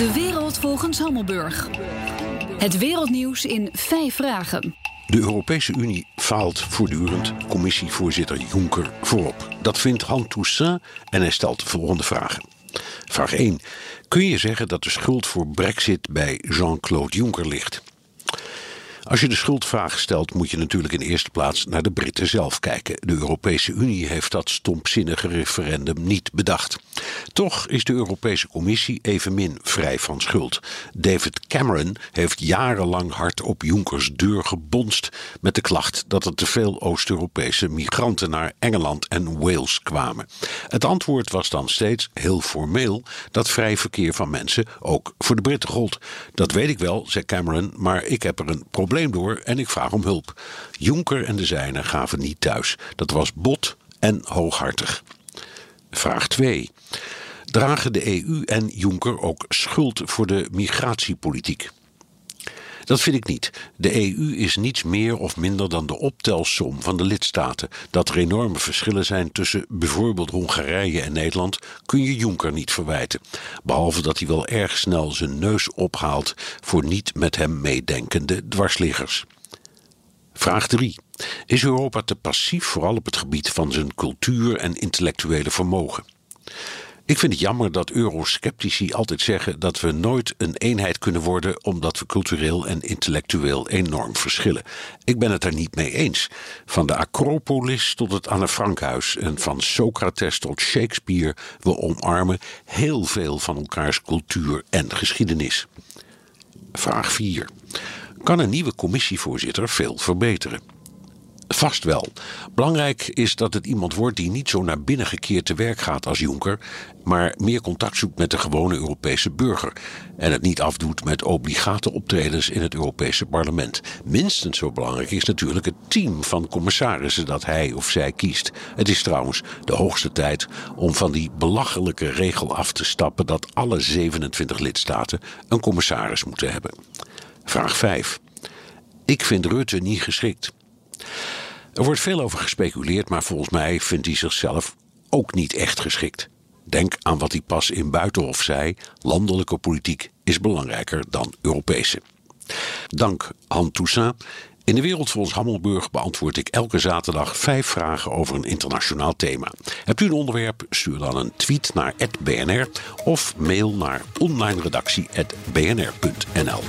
De wereld volgens Hammelburg. Het wereldnieuws in vijf vragen. De Europese Unie faalt voortdurend. Commissievoorzitter Juncker voorop. Dat vindt Han Toussaint en hij stelt de volgende vragen. Vraag 1. Kun je zeggen dat de schuld voor Brexit bij Jean-Claude Juncker ligt? Als je de schuldvraag stelt, moet je natuurlijk in eerste plaats naar de Britten zelf kijken. De Europese Unie heeft dat stompzinnige referendum niet bedacht. Toch is de Europese Commissie evenmin vrij van schuld. David Cameron heeft jarenlang hard op Junckers deur gebonst met de klacht dat er te veel Oost-Europese migranten naar Engeland en Wales kwamen. Het antwoord was dan steeds heel formeel dat vrij verkeer van mensen ook voor de Britten gold. Dat weet ik wel, zei Cameron, maar ik heb er een probleem door en ik vraag om hulp. Juncker en de zijnen gaven niet thuis. Dat was bot en hooghartig. Vraag 2. Dragen de EU en Juncker ook schuld voor de migratiepolitiek? Dat vind ik niet. De EU is niets meer of minder dan de optelsom van de lidstaten. Dat er enorme verschillen zijn tussen bijvoorbeeld Hongarije en Nederland kun je Juncker niet verwijten. Behalve dat hij wel erg snel zijn neus ophaalt voor niet met hem meedenkende dwarsliggers. Vraag 3. Is Europa te passief, vooral op het gebied van zijn cultuur en intellectuele vermogen? Ik vind het jammer dat eurosceptici altijd zeggen dat we nooit een eenheid kunnen worden omdat we cultureel en intellectueel enorm verschillen. Ik ben het er niet mee eens. Van de Acropolis tot het Anne Frankhuis en van Socrates tot Shakespeare, we omarmen heel veel van elkaars cultuur en geschiedenis. Vraag 4. Kan een nieuwe commissievoorzitter veel verbeteren? Vast wel. Belangrijk is dat het iemand wordt die niet zo naar binnen gekeerd te werk gaat als Juncker, maar meer contact zoekt met de gewone Europese burger. En het niet afdoet met obligate optredens in het Europese parlement. Minstens zo belangrijk is natuurlijk het team van commissarissen dat hij of zij kiest. Het is trouwens de hoogste tijd om van die belachelijke regel af te stappen dat alle 27 lidstaten een commissaris moeten hebben. Vraag 5. Ik vind Rutte niet geschikt. Er wordt veel over gespeculeerd, maar volgens mij vindt hij zichzelf ook niet echt geschikt. Denk aan wat hij pas in Buitenhof zei: landelijke politiek is belangrijker dan Europese. Dank Han Toussaint. In de wereld volgens Hammelburg beantwoord ik elke zaterdag vijf vragen over een internationaal thema. Hebt u een onderwerp? Stuur dan een tweet naar @bnr of mail naar onlineredactie@bnr.nl.